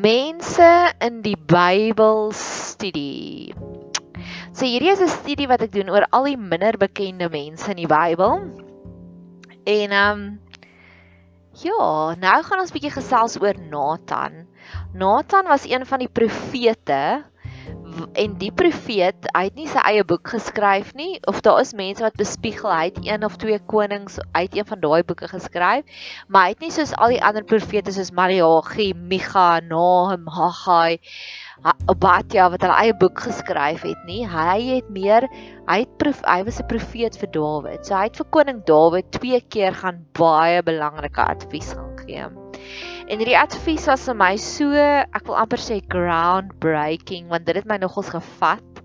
Mense in die Bybel studie. So hierdie is 'n studie wat ek doen oor al die minder bekende mense in die Bybel. En ehm um, ja, nou gaan ons bietjie gesels oor Nathan. Nathan was een van die profete en die profeet, hy het nie sy eie boek geskryf nie of daar is mense wat bespiegel hy het een of twee konings uit een van daai boeke geskryf, maar hy het nie soos al die ander profete soos Maleagi, Micha, Nahum, Haggai, Obadja wat hulle eie boek geskryf het nie. Hy het meer hy het prof, hy was 'n profeet vir Dawid. So hy het vir koning Dawid twee keer gaan baie belangrike advies gaan gee. En hierdie advies was vir my so, ek wil amper sê groundbreaking want dit het my nogals gevat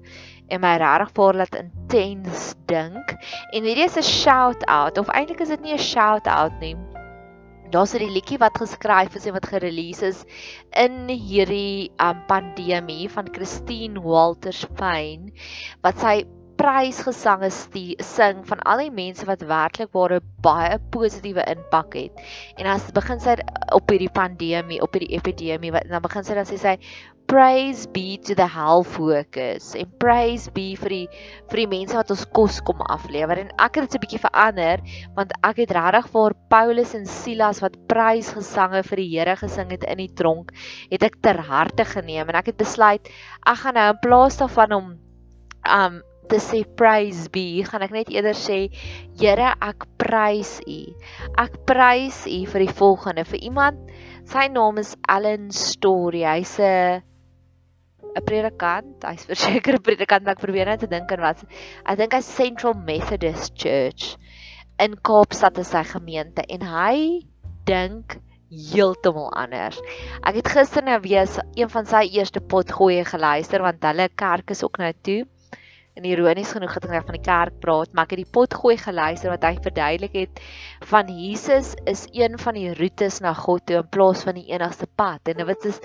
en my regtig voor laat intens dink. En hierdie is 'n shout out of eintlik is dit nie 'n shout out nie. Daar's 'n liedjie wat geskryf is en wat gerelease is in hierdie um, pandemie van Christine Walters Payne wat sy prysgesange sing van al die mense wat werklik ware baie positiewe impak het. En as begin sy op hierdie pandemie, op hierdie epidemie, wat dan begin sy dan sê sy praise be to the health workers en praise be vir die vir die mense wat ons kos kom aflewer. En ek het dit 'n bietjie verander want ek het regtig vir Paulus en Silas wat prysgesange vir die Here gesing het in die tronk, het ek ter harte geneem en ek het besluit ek gaan nou in plaas daarvan om um te sê praise be, gaan ek net eerder sê Here, ek prys U. Ek prys U vir die volgende vir iemand. Sy naam is Allen Story. Hy's 'n 'n predikant. Hy's verseker 'n predikant, ek probeer net te dink aan wat. Ek dink hy's Central Methodist Church in Kaapstad is sy gemeente en hy dink heeltemal anders. Ek het gister nou weer een van sy eerste potgoeie geluister want hulle kerk is ook nou toe en ironies genoeg het ek van die kerk praat, maar ek het die pot gooi geluister wat hy verduidelik het van Jesus is een van die roetes na God toe in plaas van die enigste pad. En dit is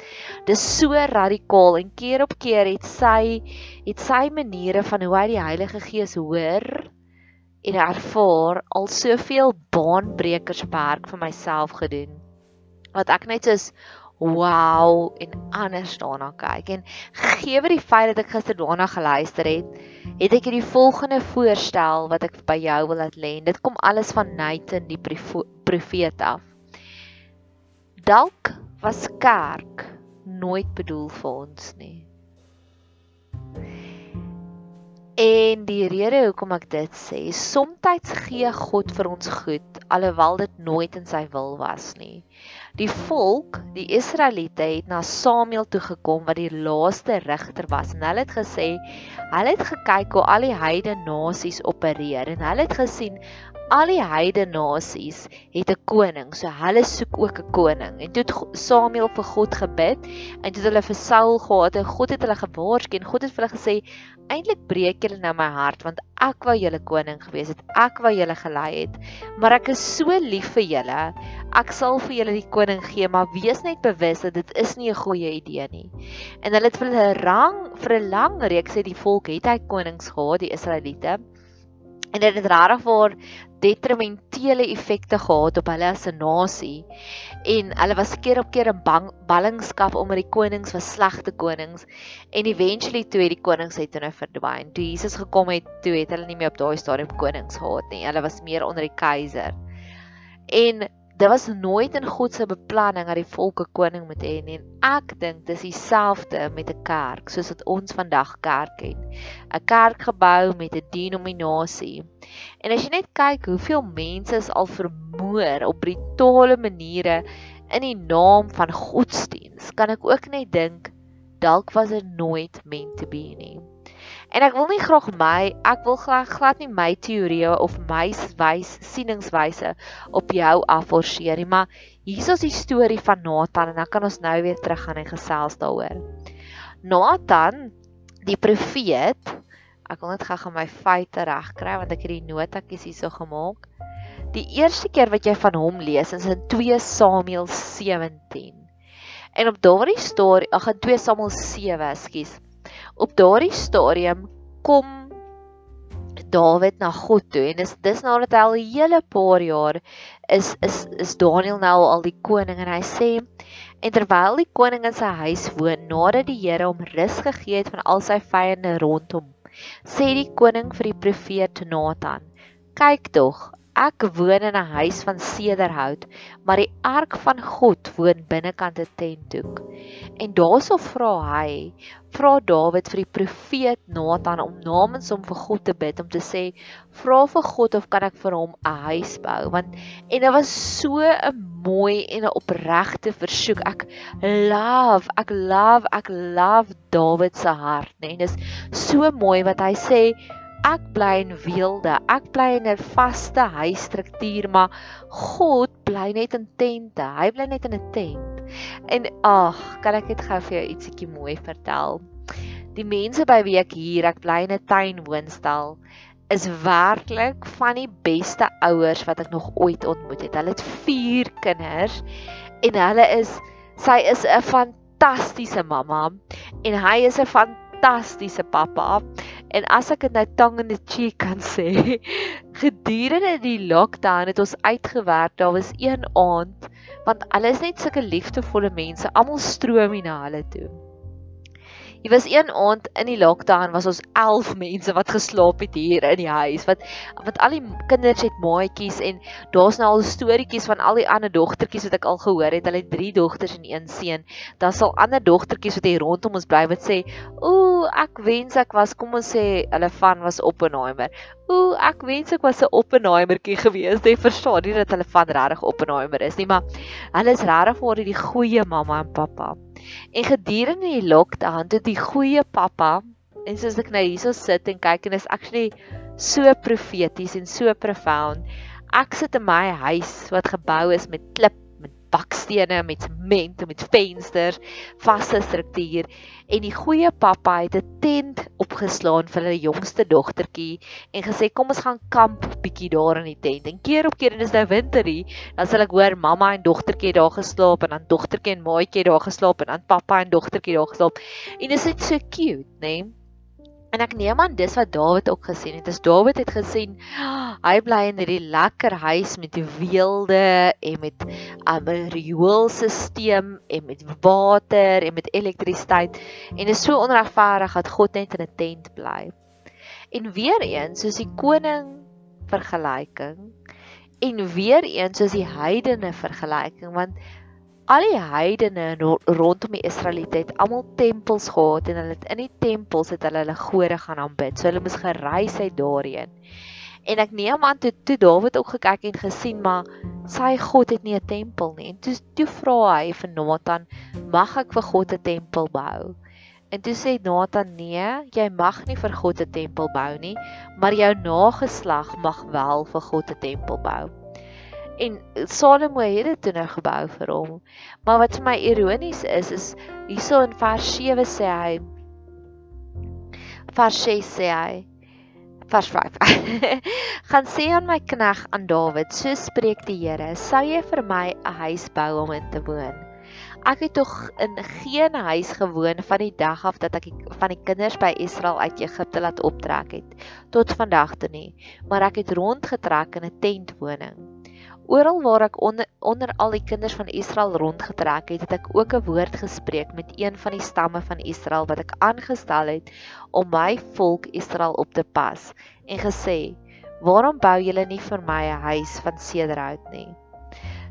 dis so radikaal en keer op keer het sy het sy maniere van hoe hy die Heilige Gees hoor en ervaar al soveel baanbrekers werk vir myself gedoen. Wat ek net soos wow en anders daarna kyk en gegee die feit dat ek gister daarna geluister het, het ek hierdie volgende voorstel wat ek by jou wil laat lê. Dit kom alles van Nathan die profeet af. Dalk was kerk nooit bedoel vir ons nie. En die rede hoekom ek dit sê, soms gee God vir ons goed alhoewel dit nooit in sy wil was nie. Die volk, die Israeliete het na Samuel toe gekom wat die laaste regter was. En hulle het gesê hulle het gekyk hoe al die heidene nasies opereer. En hulle het gesien al die heidene nasies het 'n koning, so hulle soek ook 'n koning. En toe het Samuel vir God gebid en toe het hulle vir Saul gehad en God het hulle gewaarsku en God het vir hulle gesê eintlik breek julle nou my hart want ek wou julle koning gewees het. Ek wou julle gelei het. Maar ek is so lief vir julle. Ek sal vir julle die koning gee, maar wees net bewus dat dit is nie 'n goeie idee nie. En hulle het vir 'n rang vir 'n lang reeks het die volk het hy konings gehad, die Israeliete. En dit het regtig vir detrimentele effekte gehad op hulle as 'n nasie. En hulle was keer op keer in bang, ballingskap omdat die konings was slegte konings en eventually toe het die konings uit hulle verdwyn. Toe Jesus gekom het, toe het hulle nie meer op daai stadium konings gehad nie. Hulle was meer onder die keiser. En Dit was nooit in God se beplanning dat die volke koning moet hê nie. Ek dink dis dieselfde met 'n kerk soos wat ons vandag kerk het. 'n Kerk gebou met 'n denominasie. En as jy net kyk hoeveel mense is al vermoor op brutale maniere in die naam van godsdiens, kan ek ook net dink dalk was dit nooit meant to be nie. En ek wil nie graag my, ek wil glad, glad nie my teorieë of my wys sieningswyse op jou afforceer nie, maar hier is die storie van Nathan en dan kan ons nou weer teruggaan en gesels daaroor. Nathan, die profeet, ek wil net gou-gou my feite regkry want ek het die notatjies hierso gemaak. Die eerste keer wat jy van hom lees is in 2 Samuel 17. En op daardie storie, ag in 2 Samuel 7, ekskuus op daardie stadium kom Dawid na God toe. En dis dis nadat hy al 'n hele paar jaar is is is Daniel nou al die koning en hy sê en terwyl die koning in sy huis woon nadat die Here hom rus gegee het van al sy vyande rondom sê die koning vir die profeet Nathan kyk tog Ek woon in 'n huis van sederhout, maar die ark van God woon binnekant 'n tentdoek. En daaroor vra hy, vra Dawid vir die profeet Nathan om namens hom vir God te bid om te sê, vra vir God of kan ek vir hom 'n huis bou? Want en dit was so 'n mooi en 'n opregte versoek. Ek love, ek love, ek love Dawid se hart, né? Nee. Dit is so mooi wat hy sê ek bly in weelde. Ek bly in 'n vaste huisstruktuur, maar God bly net in tente. Hy bly net in 'n tent. En ag, kan ek net gou vir jou ietsiekie mooi vertel? Die mense by wie ek hier, ek bly in 'n tuinwoonstel, is werklik van die beste ouers wat ek nog ooit ontmoet het. Hulle het 4 kinders en hulle is sy is 'n fantastiese mamma en hy is 'n fantastiese pappa. En as ek dit nou tang in die cheek kan sê, gedurende die lockdown het ons uitgewerk. Daar was een aand want hulle is net sulke liefdevolle mense. Almal stroom hier na hulle toe. Hier was een aand in die lockdown was ons 11 mense wat geslaap het hier in die huis. Wat wat al die kinders het maatjies en daar's nou al storieetjies van al die ander dogtertjies wat ek al gehoor het. Hulle het 3 dogters en een seun. Daar sal ander dogtertjies wat hier rondom ons bly wat sê, "Ooh, ek wens ek was, kom ons sê, hulle van was Oppenheimer. Ooh, ek wens ek was 'n Oppenheimertjie gewees." Jy verstaan nie dat hulle van regtig Oppenheimer is nie, maar hulle is regtig vir die goeie mamma en pappa. En gedurende die lockdown het die goeie pappa en soos ek nou hierso sit en kyk en is actually so profeties en so profound. Ek sit in my huis wat gebou is met klip bakstene met sement en met vensters, vaste struktuur en die goeie pappa het 'n tent opgeslaan vir hulle jongste dogtertjie en gesê kom ons gaan kamp bietjie daar in die tent. En keer op keer en dis nou winterie, dan sal ek hoor mamma en dogtertjie daar geslaap en dan dogtertjie en maatjie daar geslaap en dan pappa en dogtertjie daar geslaap. En dit is so cute, né? Nee? En ek neem aan dis wat Dawid ook gesien het. As Dawid het gesien hy bly in hierdie lekker huis met die weelde en met 'n rioolstelsel en met water en met elektrisiteit en is so onregverdig dat God net in 'n tent bly. En weer eens soos die koning vergelyking en weer eens soos die heidene vergelyking want al die heidene rondom die Israeliete het almal tempels gehad en hulle het in die tempels het hulle hulle gode gaan aanbid. So hulle moes gereis uit daarheen. En ek neem aan toe toe Dawid ook gekyk en gesien maar sy God het nie 'n tempel nie. En toe toe vra hy vir Nathan, "Mag ek vir God 'n tempel bou?" En toe sê Nathan, "Nee, jy mag nie vir God 'n tempel bou nie, maar jou nageslag mag wel vir God 'n tempel bou." En Salomo het dit toe nou gebou vir hom. Maar wat vir my ironies is is hierso in vers 7 sê hy vers 6 sê hy vers 5 gaan sê aan my knegg aan Dawid so spreek die Here sou jy vir my 'n huis bou om in te woon ek het tog in geen huis gewoon van die dag af dat ek van die kinders by Israel uit Egipte laat optrek het tot vandag toe nie maar ek het rondgetrek in 'n tentwoning Oral waar ek onder, onder al die kinders van Israel rondgetrek het, het ek ook 'n woord gespreek met een van die stamme van Israel wat ek aangestel het om my volk Israel op te pas en gesê: "Waarom bou julle nie vir my 'n huis van sederhout nie?"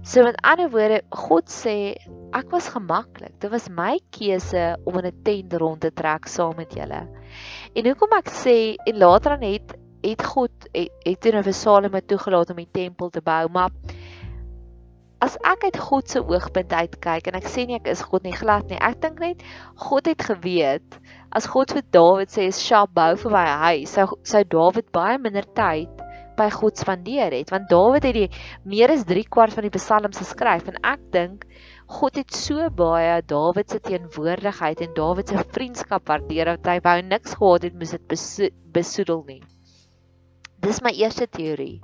So met ander woorde, God sê ek was gemaklik. Dit was my keuse om in 'n tent rond te trek saam met julle. En hoekom ek sê en later dan het het God het, het toe nou vir Salomo toegelaat om die tempel te bou, maar as ek uit God se oogpunt uitkyk en ek sê nie ek is God nie glad nie. Ek dink net God het geweet as God vir Dawid sê, "Shap bou vir my huis," sou sou Dawid baie minder tyd by God spandeer het, want Dawid het die meer as 3 kwart van die psalms geskryf en ek dink God het so baie Dawid se teenwoordigheid en Dawid se vriendskap waardeer dat hy wou niks gehad het moes dit besoedel nie. Dis my eerste teorie.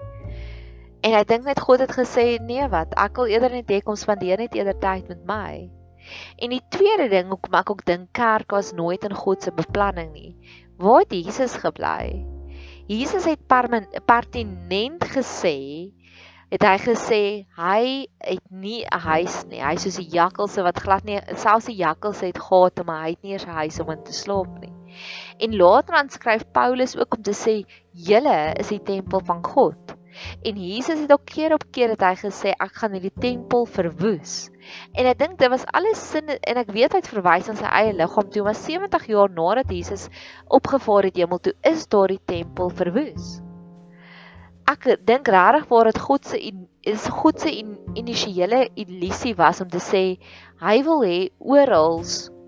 En ek dink net God het gesê nee wat, ek wil eerder net hê kom spandeer net eerder tyd met my. En die tweede ding hoekom ek ook dink kerk was nooit in God se beplanning nie. Waar het Jesus gebly? Jesus het pertinent gesê het hy gesê hy het nie 'n huis nie. Hy soos die jakkalse wat glad nie selfs die jakkalse het gate, maar hy het nie eens 'n huis om in te slaap nie. En later dan skryf Paulus ook om te sê julle is die tempel van God. En Jesus het ook keer op keer het hy gesê ek gaan hierdie tempel verwoes. En ek dink dit was alles sin en ek weet hy het verwys aan sy eie liggaam toe, maar 70 jaar nadat Jesus opgevaar het hemel toe, is daardie tempel verwoes ek dink regtig waar dit God se is God se in, initiële illusie was om te sê hy wil hê oral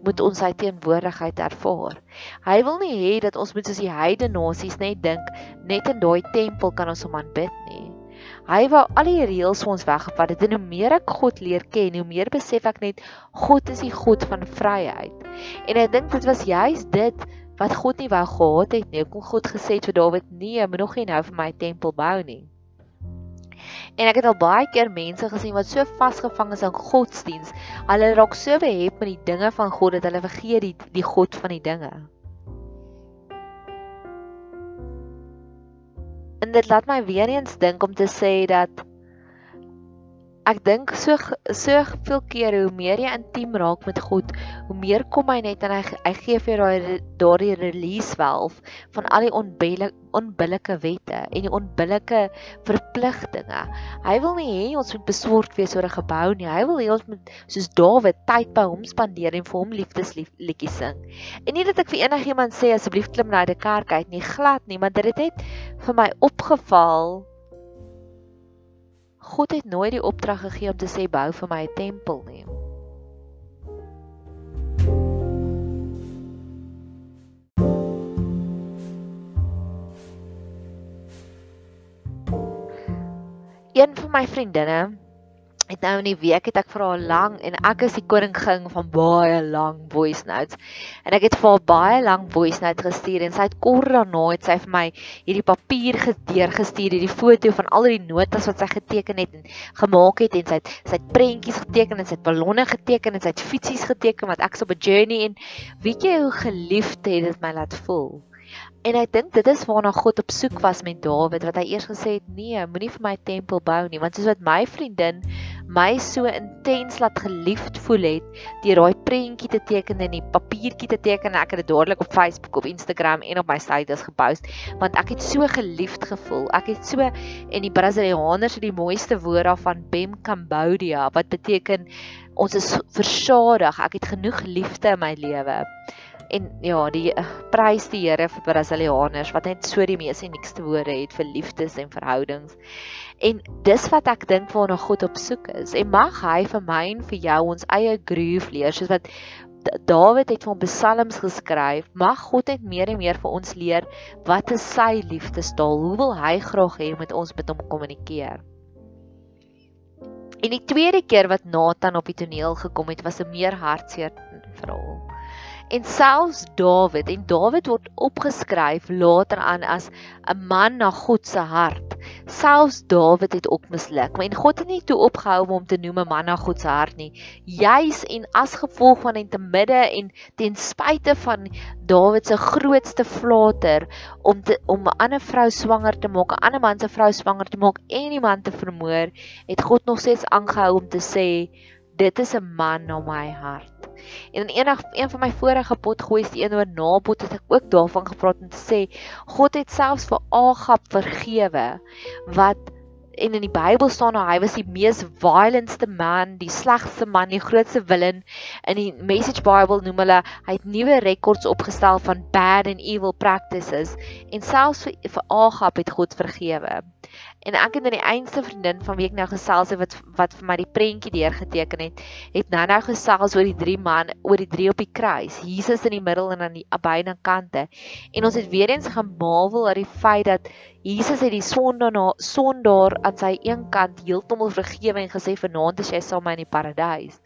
moet ons sy teenwoordigheid ervaar. Hy wil nie hê dat ons moet soos die heidene nasies net dink net in daai tempel kan ons hom aanbid nie. Hy wou al die reëls vir ons weggevat het en hoe meer ek God leer ken, hoe meer besef ek net God is die God van vryheid. En ek dink dit was juist dit wat God nie wou gehad het nie. Kom God gesê het vir Dawid: "Nee, jy moet nog nie nou vir my tempel bou nie." En ek het al baie keer mense gesien wat so vasgevang is aan godsdiens. Hulle raak so behep met die dinge van God dat hulle vergeet die die God van die dinge. En dit laat my weer eens dink om te sê dat ek dink so so veel keer hoe meer jy intiem raak met God, hoe meer kom hy net en hy hy gee vir daai daardie release valve van al die onbillike onbillike wette en die onbillike verpligtinge. Hy wil nie hê ons moet besorgd wees oor 'n gebou nie. Hy wil hê ons moet soos Dawid tyd by hom spandeer en vir hom liefdesliedjies sing. En nie dat ek vir enigiemand sê asseblief klim na die kerk uit nie, glad nie, maar dit het net vir my opgeval God het nooit die opdrag gegee om te sê bou vir my 'n tempel nie. Een van my vriendinne het nou in die week het ek vir haar lank en ek is die koningin van baie lang voice notes. En ek het vir haar baie lank voice note gestuur en sy het kort daarna het sy vir my hierdie papier gedeur gestuur hierdie foto van al die notas wat sy geteken het en gemaak het en sy het sy het prentjies geteken en sy het ballonne geteken en sy het fietsies geteken wat ek so op 'n journey en weet jy hoe geliefd het dit my laat voel En ek dink dit is waarna God op soek was met Dawid wat hy eers gesê het nee, moenie vir my tempel bou nie want soos wat my vriendin my so intens laat geliefd voel het deur daai prentjie te teken en die papiertjie te teken en ek het dit dadelik op Facebook of Instagram en op my status gepost want ek het so geliefd gevoel. Ek het so en die Brasilianers het die mooiste woord daarvan Bem Cambodia wat beteken ons is versadig. Ek het genoeg liefde in my lewe. En ja, die uh, prys die Here vir Brasilianers wat net so die mees uniekste woorde het vir liefdes en verhoudings. En dis wat ek dink waarna God op soek is. En mag hy vir my en vir jou ons eie groove leer soos wat Dawid het van psalms geskryf. Mag God net meer en meer vir ons leer wat is sy liefdestaal? Hoe wil hy graag hê met ons met hom kommunikeer? En die tweede keer wat Nathan op die toneel gekom het, was 'n meer hartseer verhaal. En selfs Dawid en Dawid word opgeskryf later aan as 'n man na God se hart. Selfs Dawid het ook misluk. Maar God het nie toe opgehou om hom te noem 'n man na God se hart nie. Juis en as gevolg van en te midde en ten spyte van Dawid se grootste flater om te, om 'n ander vrou swanger te maak, 'n ander man se vrou swanger te maak en iemand te vermoor, het God nog steeds aangehou om te sê dit is 'n man na my hart. En in enig een van my vorige potgoeies die een oor Nabot het ek ook daarvan gepraat om te sê God het selfs vir Agab vergewe wat en in die Bybel staan nou hy was die mees violentste man, die slegste man, die grootste villain. In die Message Bible noem hulle hy het nuwe rekords opgestel van bad and evil practices en selfs vir, vir Agab het God vergewe. En ek het in die einste vriendin van wie ek nou gesels het wat wat vir my die prentjie deurgeteken het, het nou nou gesels oor die drie man, oor die drie op die kruis. Jesus in die middel en aan die beide kante. En ons het weer eens gemarvel oor die feit dat Jesus het die sondaar sondaar aan sy een kant heeltemal vergewe en gesê vanaand is jy saam met my in die paradys.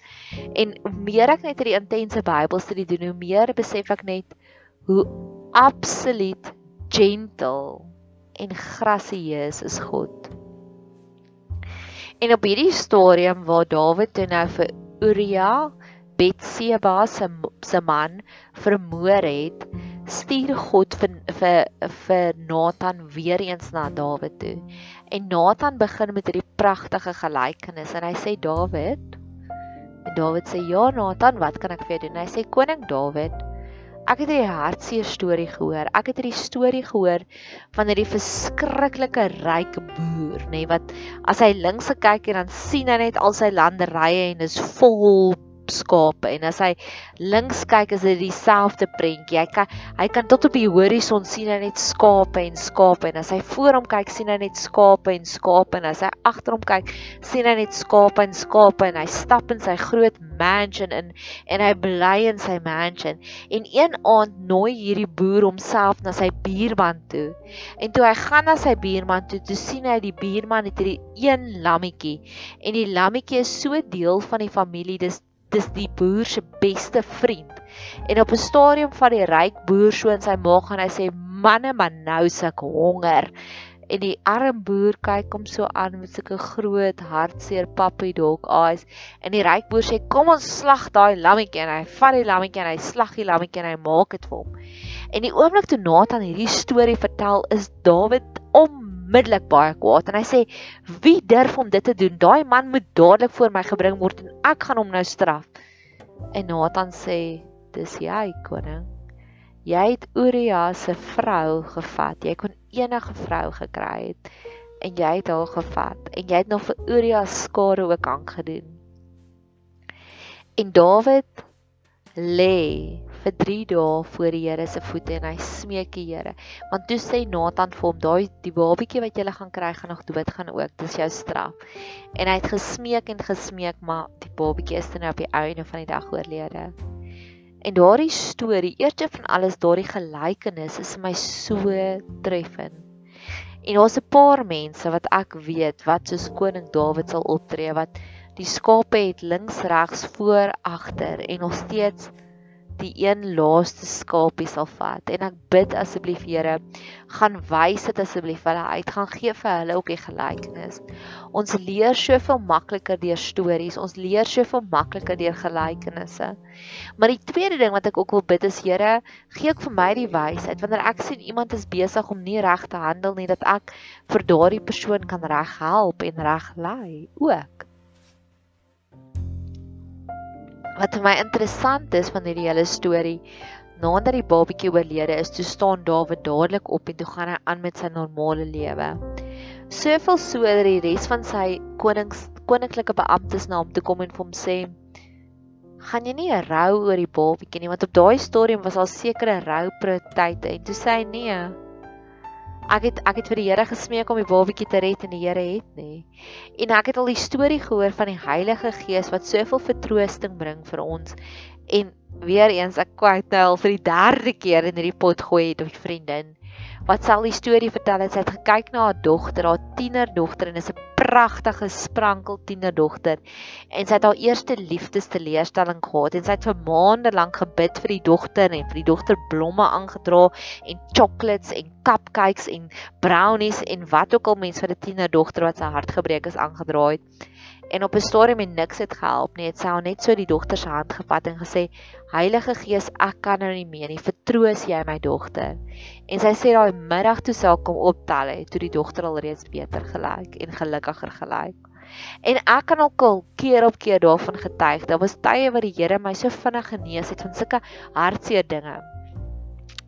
En hoe meer ek net hierdie intense Bybelstudie doen, hoe meer besef ek net hoe absoluut gentle en grasieus is God. En op hierdie stadium waar Dawid toe nou vir Uria Betseba se se man vermoor het, stuur God vir vir vir Nathan weer eens na Dawid toe. En Nathan begin met hierdie pragtige gelykenis en hy sê Dawid En Dawid sê ja Nathan, wat kan ek vir jou doen? Hy sê koning Dawid, ek het hierdie hartseer storie gehoor. Ek het hierdie storie gehoor van hierdie verskriklike ryk boer, nê, nee, wat as hy links kyk en dan sien hy net al sy landerye en is vol skape en as hy links kyk is dit dieselfde prentjie. Hy kan hy kan tot op die horison sien hy net skape en skape en as hy voor hom kyk sien hy net skape en skape en as hy agter hom kyk sien hy net skape en skape en hy stap in sy groot mansion in en hy bly in sy mansion. En een aand nooi hierdie boer homself na sy buurman toe. En toe hy gaan na sy buurman toe, toe sien hy die buurman het hierdie een lammetjie en die lammetjie is so deel van die familie. Dis dis die boer se beste vriend. En op 'n stadium van die ryk boer so in sy maag gaan hy sê manne maar nou se ek honger. En die arm boer kyk hom so aan met sulke groot hartseer puppy dog eyes. En die ryk boer sê kom ons slag daai lammetjie en hy vat die lammetjie en hy slag die lammetjie en hy maak dit vir hom. En die oomblik toe Nathan hierdie storie vertel is Dawid om onmiddellik baie kwaad en hy sê wie durf om dit te doen? Daai man moet dadelik voor my gebring word en ek gaan hom nou straf. En Nathan sê dis jy koning. Jy het Uria se vrou gevat. Jy kon enige vrou gekry het en jy het haar gevat en jy het nog vir Uria skade ook aangedoen. En Dawid lê vir 3 dae voor die Here se voete en hy smeek die Here. Want toe sê Nathan vir hom, daai die babietjie wat jy gaan kry gaan nog dood gaan ook. Dis jou straf. En hy het gesmeek en gesmeek, maar die babietjie is dan nou op die einde van die dag oorlede. En daardie storie, eerste van alles, daardie gelykenis is my so treffend. En daar's 'n paar mense wat ek weet wat soos koning Dawid sal optree wat die skape het links, regs, voor, agter en nog steeds die een laaste skapie sal vat. En ek bid asseblief Here gaan wys dit asseblief. Hulle uit gaan gee vir hulle ook die gelykenis. Ons leer soveel makliker deur stories. Ons leer soveel makliker deur gelykenisse. Maar die tweede ding wat ek ook wil bid is Here gee ek vir my die wysheid. Wanneer ek sien iemand is besig om nie reg te handel nie dat ek vir daardie persoon kan reg help en reg lei ook wat vir my interessant is van hierdie hele storie, nadat die babatjie oorlede is, toe staan Dawid dadelik op en toe gaan hy aan met sy normale lewe. Soveel so dat die res van sy konings koninklike beamptes na hom toe kom en vir hom sê: "Gaan jy nie rou oor die babatjie nie, want op daai stadium was al sekere rouprotye." En toe sê hy: "Nee, Ek het ek het vir die Here gesmeek om die babatjie te red en die Here het nie. En ek het al die storie gehoor van die Heilige Gees wat soveel vertroosting bring vir ons. En weer eens ek kwyt nou vir die derde keer in hierdie pot gooi het op vriendin wat sal die storie vertel het sy het gekyk na haar dogter, haar tienerdogter en is 'n pragtige sprankel tienerdogter en sy het haar eerste liefdesteleerstelling gehad en sy het vir maande lank gebid vir die dogter en vir die dogter blomme aangedra en chocolates en cupcakes en brownies en wat ook al mens vir 'n tienerdogter wat sy hart gebreek is aangedra het en op 'n stadium het niks het gehelp nie. Het sy al net so die dogter se hand gevat en gesê: "Heilige Gees, ek kan nou nie meer nie. Vertroos jy my dogter." En sy sê daai middag toe sy kom optel het, toe die dogter al reeds beter gelyk en gelukkiger gelyk. En ek kan ook al keer op keer daarvan getuig. Daar was tye wat die Here my so vinnig genees het van sulke hartseer dinge.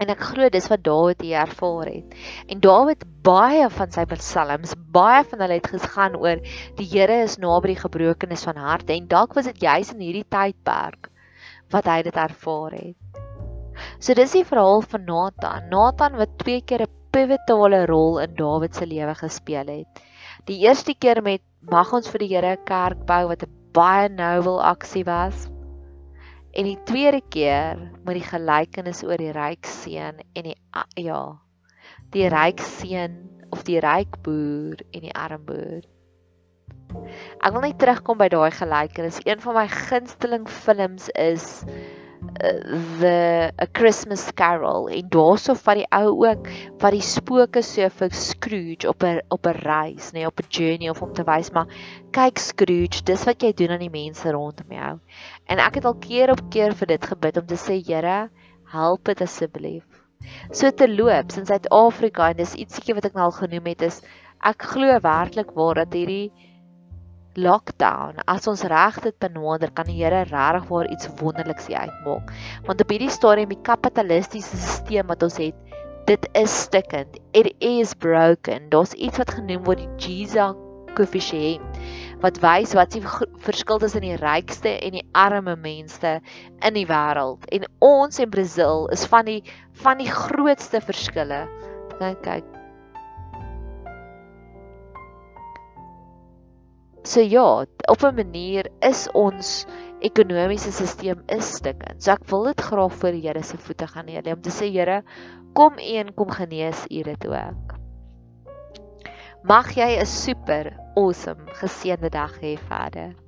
En ek glo dis wat Dawid hier ervaar het. En Dawid baie van sy psalms, baie van hulle het gegaan oor die Here is naby die gebrokenes van hart en dalk was dit juis in hierdie tydperk wat hy dit ervaar het. So dis die verhaal van Nathan. Nathan wat twee keer 'n pivotale rol in Dawid se lewe gespeel het. Die eerste keer met mag ons vir die Here 'n kerk bou wat 'n baie noble aksie was. En die tweede keer met die gelykenis oor die ryk seun en die ja, die ryk seun of die ryk boer en die arm boer. Ek wil net terugkom by daai gelykenis. Een van my gunsteling films is the a Christmas Carol en daarso van die ou ook wat die spooke so vir Scrooge op 'n op 'n reis, nê, nee, op 'n journey of om te wys maar kyk Scrooge, dis wat jy doen aan die mense rondom jou. En ek het al keer op keer vir dit gebid om te sê Here, help dit asseblief. So te loop in Suid-Afrika en dis ietsiekie wat ek nou al genoem het is ek glo werklik waar dat hierdie lockdown as ons reg dit benader kan die Here regtig waar iets wonderliks uitmaak. Want op hierdie stadium die kapitalistiese stelsel wat ons het, dit is stikkend. It is broken. Daar's iets wat genoem word die Jesus koëffisiënt wat wys wat die verskil tussen die rykste en die arme mense in die wêreld. En ons in Brasil is van die van die grootste verskille. Kyk, kyk. So ja, op 'n manier is ons ekonomiese stelsel is stukkend. So ek wil dit graag voor die Here se voete gaan neer om te sê Here, kom U en kom genees U dit ook. Mag jy 'n super awesome geseënde dag hê verder.